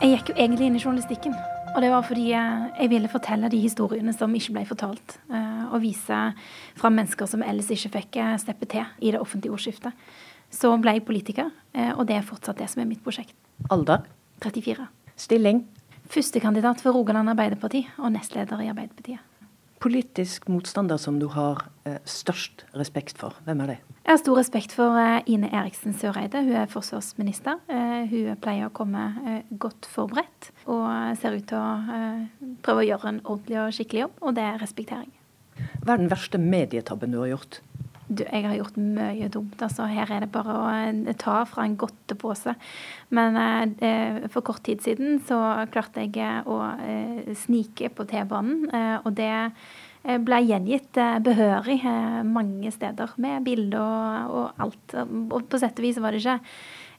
Jeg gikk jo egentlig inn i journalistikken. Og det var fordi jeg ville fortelle de historiene som ikke ble fortalt. eh, Og vise fram mennesker som ellers ikke fikk steppe til i det offentlige ordskiftet. Så ble jeg politiker, eh, og det er fortsatt det som er mitt prosjekt. Alder? 34. Stilling? Førstekandidat for Rogaland Arbeiderparti og nestleder i Arbeiderpartiet. Politisk motstander som du har eh, størst respekt for, hvem er det? Jeg har stor respekt for eh, Ine Eriksen Søreide. Hun er forsvarsminister. Eh, Hun pleier å komme godt forberedt og ser ut til å prøve å gjøre en ordentlig og skikkelig jobb, og det respekterer jeg. Hva er den verste medietabben du har gjort? Du, jeg har gjort mye dumt. altså Her er det bare å eh, ta fra en godtepose. Men eh, for kort tid siden så klarte jeg eh, å eh, snike på T-banen, eh, og det eh, ble gjengitt eh, behørig eh, mange steder, med bilder og, og alt. Og på sett og vis var det ikke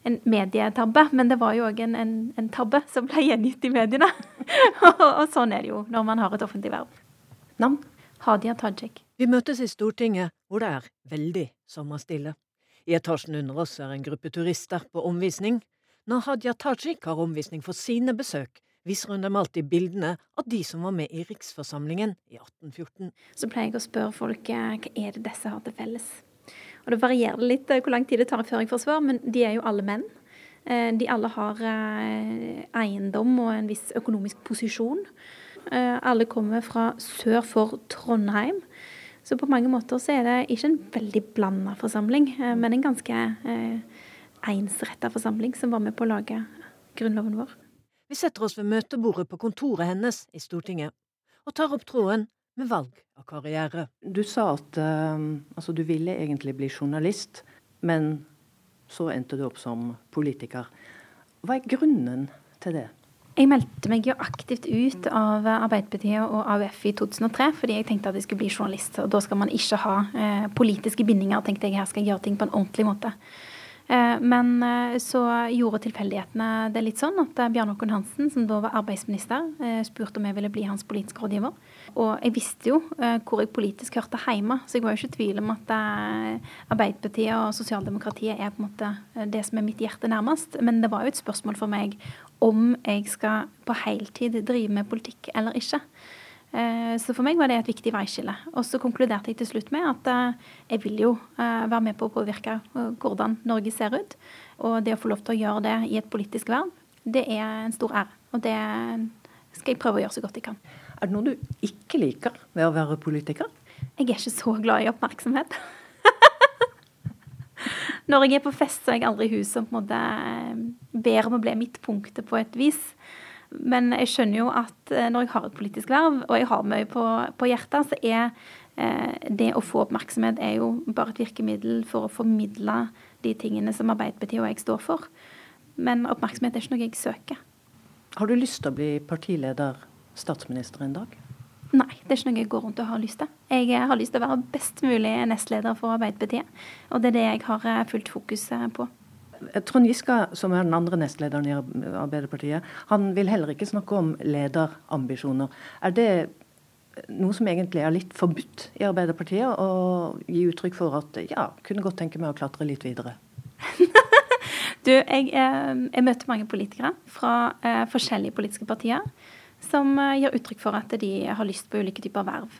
en medietabbe, men det var jo òg en, en, en tabbe som ble gjengitt i mediene. og, og sånn er det jo når man har et offentlig verv. Navn? Hadia Tajik. Vi møtes i Stortinget, hvor det er veldig sommerstille. I etasjen under oss er en gruppe turister på omvisning. Når Hadia Tajik har omvisning for sine besøk, viser hun dem alltid bildene av de som var med i riksforsamlingen i 1814. Så pleier jeg å spørre folk eh, hva er det disse har til felles. Og det varierer litt eh, hvor lang tid det tar før jeg får svar, men de er jo alle menn. Eh, De alle har eiendom og en viss økonomisk posisjon. Alle kommer fra sør for Trondheim. Så på mange måter så er det ikke en veldig blanda forsamling, eh, men en ganske eh, ensretta forsamling som var med på å lage grunnloven vår. Vi setter oss ved møtebordet på kontoret hennes i Stortinget, og tar opp tråden med valg av karriere. Du sa at eh, altså, du ville egentlig bli journalist, men så endte du opp som politiker. Hva er grunnen til det? Jeg meldte meg jo aktivt ut av Arbeiderpartiet og AUF i 2003 fordi jeg tenkte at jeg skulle bli journalist. Og da skal man ikke ha eh, politiske bindinger. tenkte jeg Her skal jeg gjøre ting på en ordentlig måte. Eh, men eh, så gjorde tilfeldighetene det litt sånn at eh, Bjarne Håkon Hansen, som da var arbeidsminister, spurte om jeg ville bli hans politiske rådgiver. Og jeg visste jo hvor jeg politisk hørte hjemme, så jeg var jo ikke i tvil om at Arbeiderpartiet og sosialdemokratiet er på en måte det som er mitt hjerte nærmest. Men det var jo et spørsmål for meg om jeg skal på heltid drive med politikk eller ikke. Eh, Så for meg var det et viktig veiskille. Og så konkluderte jeg til slutt med at eh, jeg vil jo eh, være med på å påvirke hvordan Norge ser ut. Og det å få lov til å gjøre det i et politisk verv, det er en stor ære. Og det skal jeg prøve å gjøre så godt jeg kan. Er det noe du ikke liker ved å være politiker? Jeg er ikke så glad i oppmerksomhet. Når jeg er på fest, så er jeg aldri hun som på en måte ber om å bli midtpunktet på et vis. Men jeg skjønner jo at eh, når jeg har et politisk verv, og jeg har mye på, på hjertet, så er eh, det å få oppmerksomhet er jo bare et virkemiddel for å formidle de tingene som Arbeiderpartiet og jeg står for. Men oppmerksomhet er ikke noe jeg søker. Har du lyst til å bli partileder, statsminister en dag? Nei, det er ikke noe jeg går rundt og har lyst til. Jeg eh, har lyst til å være best mulig nestleder for Arbeiderpartiet. Og det er det jeg har fullt fokus på. Trond Giske, som er den andre nestlederen i Arbeiderpartiet, han vil heller ikke snakke om lederambisjoner. Er det noe som egentlig er litt forbudt i Arbeiderpartiet, å gi uttrykk for at ja, kunne godt tenke meg å klatre litt videre? Du, jeg, eh, jeg møter mange politikere fra eh, forskjellige politiske partier som eh, gir uttrykk for at de har lyst på ulike typer verv.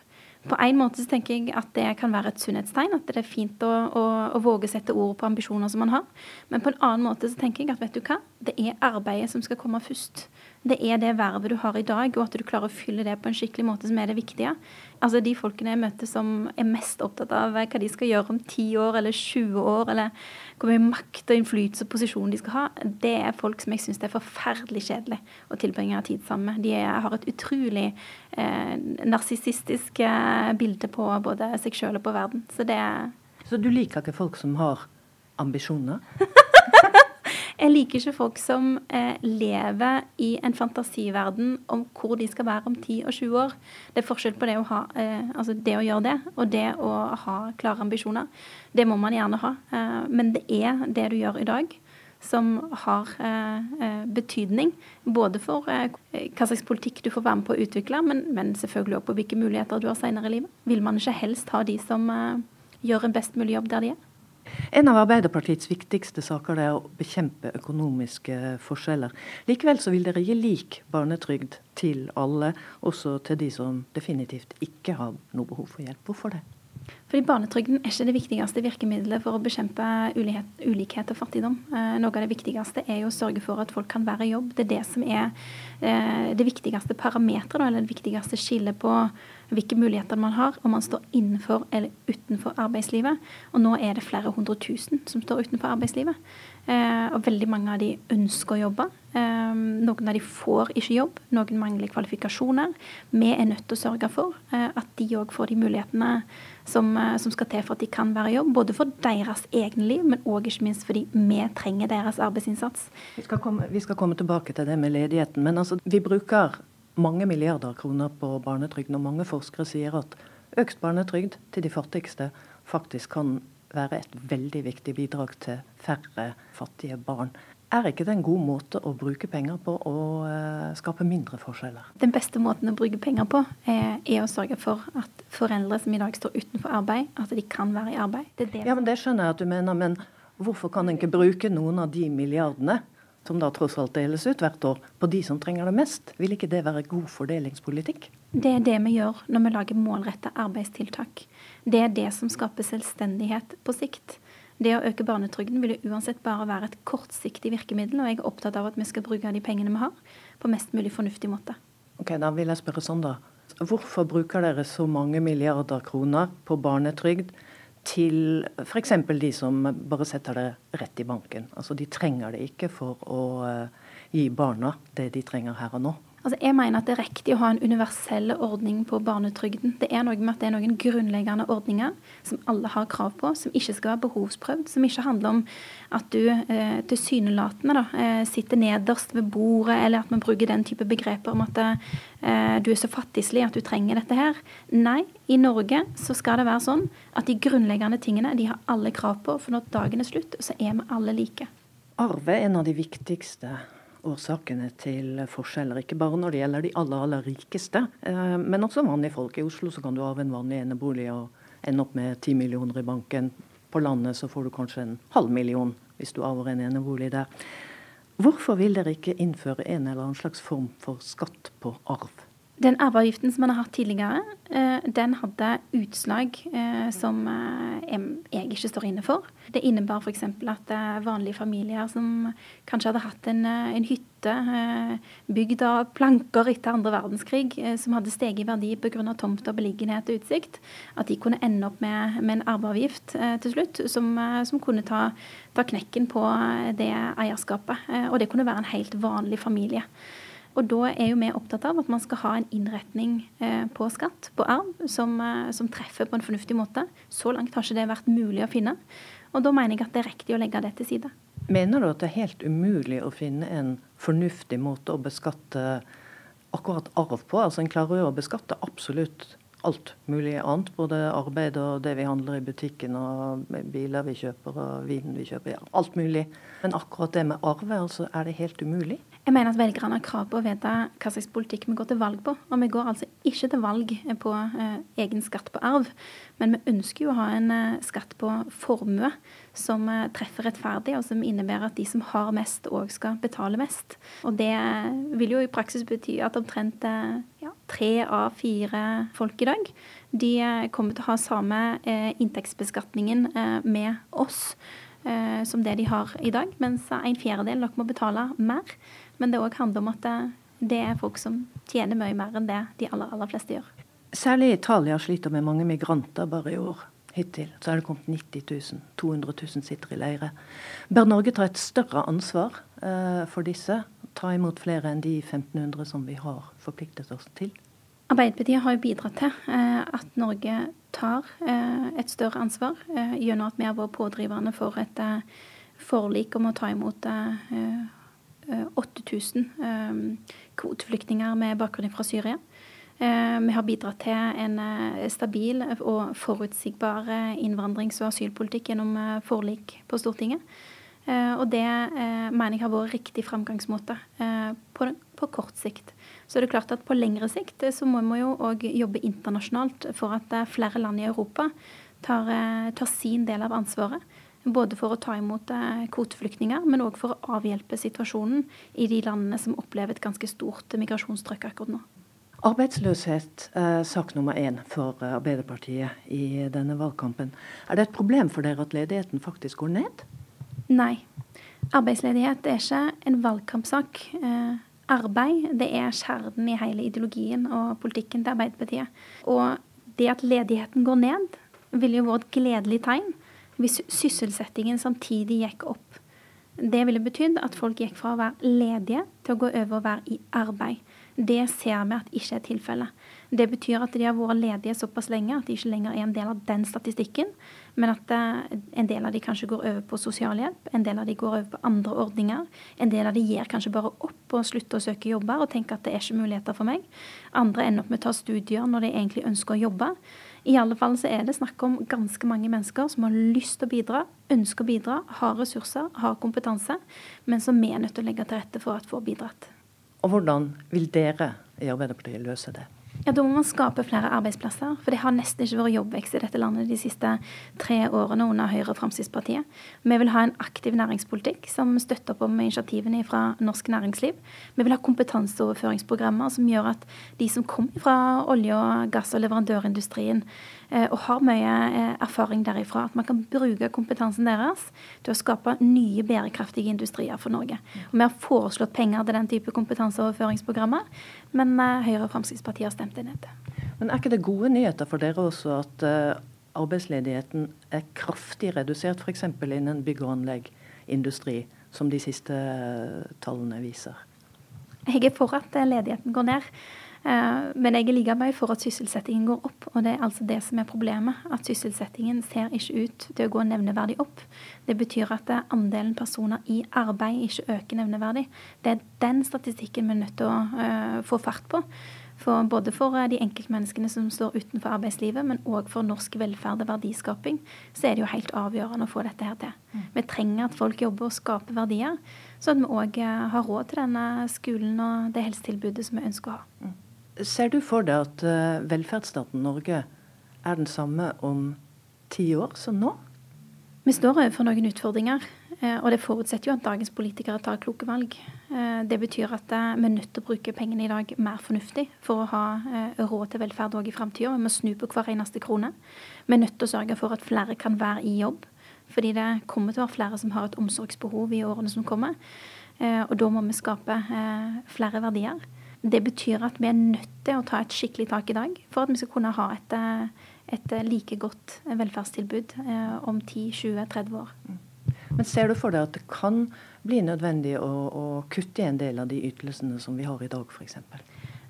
På en måte så tenker jeg at det kan være et sunnhetstegn, at det er fint å, å, å våge sette ord på ambisjoner som man har. Men på en annen måte så tenker jeg at vet du hva, det er arbeidet som skal komme først. Det er det vervet du har i dag, og at du klarer å fylle det på en skikkelig måte som er det viktige. Altså De folkene jeg møter som er mest opptatt av hva de skal gjøre om 10 år eller 20 år, eller hvor mye makt og innflytelse og posisjon de skal ha, det er folk som jeg syns er forferdelig kjedelig å tilbringe tid sammen med. De har et utrolig eh, narsissistisk eh, bilde på både seg sjøl og på verden. Så det Så du liker ikke folk som har ambisjoner? Jeg liker ikke folk som eh, lever i en fantasiverden om hvor de skal være om 10 og 20 år. Det er forskjell på det å, ha, eh, altså det å gjøre det, og det å ha klare ambisjoner. Det må man gjerne ha. Eh, men det er det du gjør i dag som har eh, eh, betydning. Både for eh, hva slags politikk du får være med på å utvikle, men, men selvfølgelig også på hvilke muligheter du har senere i livet. Vil man ikke helst ha de som gjør en best mulig jobb der de er. En av Arbeiderpartiets viktigste saker er å bekjempe økonomiske forskjeller. Likevel så vil dere gi lik barnetrygd til alle, også til de som definitivt ikke har noe behov for hjelp. Hvorfor det? Fordi Barnetrygden er ikke det viktigste virkemidlet for å bekjempe ulikhet, og fattigdom. Eh, noe av det viktigste er jo å sørge for at folk kan være i jobb. Det er det som er eh, det viktigste parameteret, eller det viktigste skillet på hvilke muligheter man har, om man står innenfor eller utenfor arbeidslivet. Og nå er det flere hundre tusen som står utenfor arbeidslivet. Eh, og veldig mange av de ønsker å jobbe. Eh, noen av de får ikke jobb, noen mangler kvalifikasjoner. Vi er nødt til å sørge for eh, at de òg får de mulighetene som, eh, som, skal til for at de kan være i jobb. Både for deres egne liv, men òg ikke minst fordi vi trenger deres arbeidsinnsats. Vi skal, komme, vi skal komme tilbake til det med ledigheten. Men altså, vi bruker mange milliarder kroner på barnetrygden. Og mange forskere sier at økt barnetrygd til de fattigste faktisk kan være et veldig viktig bidrag til færre fattige barn. Er ikke det en god måte å bruke penger på å uh, skape mindre forskjeller? Den beste måten å bruke penger på er, er, å sørge for at foreldre som i dag står utenfor arbeid, at de kan være i arbeid. Det det ja, men Det skjønner jeg at du mener, men hvorfor kan en ikke bruke noen av de milliardene som da tross alt deles ut hvert år, på de som trenger det mest. Vil ikke det være god fordelingspolitikk? Det er det vi gjør når vi lager målrettede arbeidstiltak. Det er det som skaper selvstendighet på sikt. Det å øke barnetrygden vil uansett bare være et kortsiktig virkemiddel, og jeg er opptatt av at vi skal bruke de pengene vi har, på mest mulig fornuftig måte. Ok, Da vil jeg spørre sånn, da. Hvorfor bruker dere så mange milliarder kroner på barnetrygd? Til f.eks. de som bare setter det rett i banken. Altså De trenger det ikke for å uh, gi barna det de trenger her og nå. Altså, jeg mener at det er riktig å ha en universell ordning på barnetrygden. Det er noe med at det er noen grunnleggende ordninger som alle har krav på, som ikke skal være behovsprøvd. Som ikke handler om at du eh, tilsynelatende eh, sitter nederst ved bordet, eller at man bruker den type begreper om at eh, du er så fattigslig at du trenger dette her. Nei, i Norge så skal det være sånn at de grunnleggende tingene de har alle krav på, for når dagen er slutt, så er vi alle like. Arve er en av de viktigste årsakene til forskjeller. Ikke bare når det gjelder de aller, aller rikeste, eh, men også vanlige folk. I Oslo så kan du arve en vanlig enebolig og ende opp med ti millioner i banken. På landet så får du kanskje en halv million hvis du arver en enebolig der. Hvorfor vil dere ikke innføre en eller annen slags form for skatt på arv? Den arveavgiften som man har hatt tidligere, eh, den hadde utslag eh, som eh, jeg ikke står inne for. Det innebar f.eks. at vanlige familier som kanskje hadde hatt en, en hytte bygd av planker etter andre verdenskrig, som hadde steget i verdi pga. tomt og beliggenhet og utsikt, at de kunne ende opp med, med en arveavgift til slutt som, som kunne ta, ta, knekken på det eierskapet. Og det kunne være en helt vanlig familie. Og da er jo vi opptatt av at man skal ha en innretning eh, på skatt, på arv, som, eh, som, treffer på en fornuftig måte. Så langt har ikke det vært mulig å finne. Og da mener jeg at det er riktig å legge det til side. Mener du at det er helt umulig å finne en fornuftig måte å beskatte akkurat arv på? Altså En klarer jo å beskatte absolutt alt mulig annet. Både arbeid og det vi handler i butikken, og biler vi kjøper og vinen vi kjøper. Ja, alt mulig. Men akkurat det med arve, altså er det helt umulig? Jeg mener at velgerne har krav på å vite hva slags politikk vi går til valg på. Og vi går altså ikke til valg på eh, egen skatt på arv, men vi ønsker jo å ha en eh, skatt på formue som eh, treffer rettferdig, og som innebærer at de som har mest, òg skal betale mest. Og det vil jo i praksis bety at omtrent eh, ja, tre av fire folk i dag de eh, kommer til å ha samme eh, inntektsbeskatningen eh, med oss eh, som det de har i dag, mens en fjerdedel nok må betale mer. Men det òg handler om at det, det, er folk som tjener mye mer enn det de aller, aller fleste gjør. Særlig Italia sliter med mange migranter bare i år. Hittil så er det kommet 90 000. 200 000 sitter i leire. Bør Norge ta et større ansvar eh, for disse? Ta imot flere enn de 1500 som vi har forpliktet oss til? Arbeiderpartiet har jo bidratt til eh, at Norge tar eh, et større ansvar eh, gjennom at vi har vært pådriverne for et eh, forlik om å ta imot eh, 8000 eh, eh, kvoteflyktninger med bakgrunn fra Syria. Eh, vi har bidratt til en stabil og forutsigbar innvandrings- og asylpolitikk gjennom forlik på Stortinget. Og det mener jeg har vært riktig framgangsmåte på, kort sikt. Så det er klart at på lengre sikt så må vi jo òg jobbe internasjonalt for at flere land i Europa tar, tar sin del av ansvaret. Både for å ta imot kvoteflyktninger, men òg for å avhjelpe situasjonen i de landene som opplever et ganske stort migrasjonstrykk akkurat nå. Arbeidsløshet er sak nummer én for Arbeiderpartiet i denne valgkampen. Er det et problem for dere at ledigheten faktisk går ned? Nei. Arbeidsledighet er ikke en valgkampsak. Eh, arbeid det er kjernen i hele ideologien og politikken til Arbeiderpartiet. Og det at ledigheten går ned, ville jo vært et gledelig tegn hvis sysselsettingen samtidig gikk opp. Det ville betydd at folk gikk fra å være ledige til å gå over å være i arbeid. Det ser vi at ikke er tilfellet. Det betyr at de har vært ledige såpass lenge at de ikke lenger er en del av den statistikken, men at eh, en del av de kanskje går over på sosialhjelp, en del av de går over på andre ordninger. En del av de gir kanskje bare opp og slutter å søke jobber og tenker at det er ikke muligheter for meg. Andre ender opp med å ta studier når de egentlig ønsker å jobbe. I alle fall så er det snakk om ganske mange mennesker som har lyst til å bidra, ønsker å bidra, har ressurser, har kompetanse, men som vi er nødt til å legge til rette for at får bidratt. Og hvordan vil dere i Arbeiderpartiet løse det? Ja, Da må man skape flere arbeidsplasser. For det har nesten ikke vært jobbvekst i dette landet de siste tre årene under Høyre og Fremskrittspartiet. Vi vil ha en aktiv næringspolitikk som støtter opp om initiativene fra norsk næringsliv. Vi vil ha kompetanseoverføringsprogrammer som gjør at de som kommer fra olje- og gass- og leverandørindustrien, og har mye eh, erfaring derifra. At man kan bruke kompetansen deres til å skape nye bærekraftige industrier for Norge. Og Vi har foreslått penger til den type kompetanseoverføringsprogrammer, men eh, Høyre og Fremskrittspartiet har stemt det ned. Men er ikke det gode nyheter for dere også at arbeidsledigheten er kraftig redusert, f.eks. innen bygg- og anlegg-industri, som de siste tallene viser? Jeg er for at ledigheten går ned. Eh, men jeg er like mye for at sysselsettingen går opp, og det er altså det som er problemet. At sysselsettingen ser ikke ut til å gå nevneverdig opp. Det betyr at andelen personer i arbeid ikke øker nevneverdig. Det er den statistikken vi er nødt til å uh, få fart på. For både for de enkeltmenneskene som står utenfor arbeidslivet, men òg for norsk velferd og verdiskaping, så er det jo helt avgjørende å få dette her til. Mm. Vi trenger at folk jobber og skaper verdier, sånn at vi òg eh, har råd til denne skolen og det helsetilbudet som vi ønsker å ha. Ser du for deg at uh, velferdsstaten Norge er den samme om ti år som nå? Vi står overfor noen utfordringer, uh, og det forutsetter jo at dagens politikere tar kloke valg. Uh, det betyr at vi er nødt til å bruke pengene i dag mer fornuftig for å ha råd til velferd òg i framtida. Vi må snu på hver eneste krone. Vi er nødt til å sørge for at flere kan være i jobb. Fordi det kommer til å være flere som har et omsorgsbehov i årene som kommer. Og da må vi skape flere verdier. Det betyr at vi er nødt til å ta et skikkelig tak i dag for at vi skal kunne ha et, eh, et eh, like godt velferdstilbud eh, om 10-20-30 år. Mm. Men ser du for deg at det kan bli nødvendig å, å kutte i en del av de ytelsene som vi har i dag, f.eks.?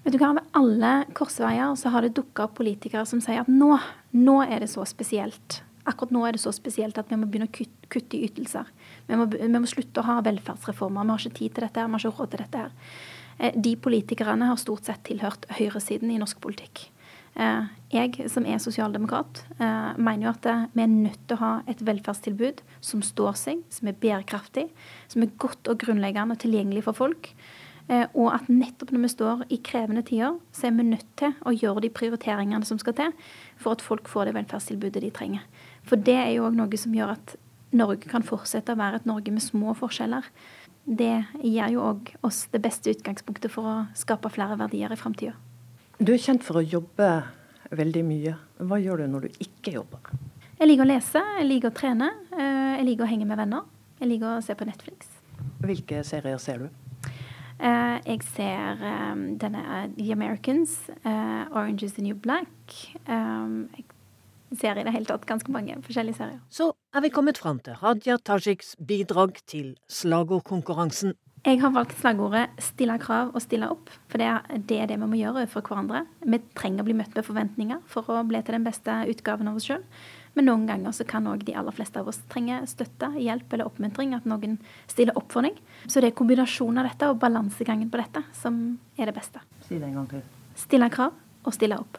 Vet du hva, Ved alle korsveier så har det dukka opp politikere som sier at nå, nå er det så spesielt. Akkurat nå er det så spesielt at vi må begynne å kutte, kutte i ytelser. Vi må, vi må, slutte å ha velferdsreformer. Vi har ikke tid til dette, her, vi har ikke råd til dette. her. Eh, de politikerne har stort sett tilhørt høyresiden i norsk politikk. Eh, jeg som er sosialdemokrat, eh, mener jo at vi er nødt til å ha et velferdstilbud som står seg, som er bærekraftig, som er godt og grunnleggende og tilgjengelig for folk. Og at nettopp når vi står i krevende tider, så er vi nødt til å gjøre de prioriteringene som skal til for at folk får det velferdstilbudet de trenger. For det er jo òg noe som gjør at Norge kan fortsette å være et Norge med små forskjeller det gir jo òg oss det beste utgangspunktet for å skape flere verdier i framtida. Du er kjent for å jobbe veldig mye. Hva gjør du når du ikke jobber? Jeg liker å lese, jeg liker å trene, eh, jeg liker å henge med venner. Jeg liker å se på Netflix. Hvilke serier ser du? Eh, jeg ser um, denne The Americans, Orange is the New Black. Jeg ser i det hele tatt ganske mange forskjellige serier. Så er vi kommet fram til Hadia Tajiks bidrag til slagordkonkurransen. Jeg har valgt slagordet 'stille krav og stille opp', for det er, det vi må gjøre for hverandre. Vi trenger å bli møtt med forventninger for å bli til den beste utgaven av oss sjøl. Men noen ganger så kan òg de aller fleste av oss trenge støtte, hjelp eller oppmuntring. At noen stiller opp for deg. Så det er kombinasjonen av dette og balansegangen på dette som er det beste. Si det en gang til. Stille krav og stille opp.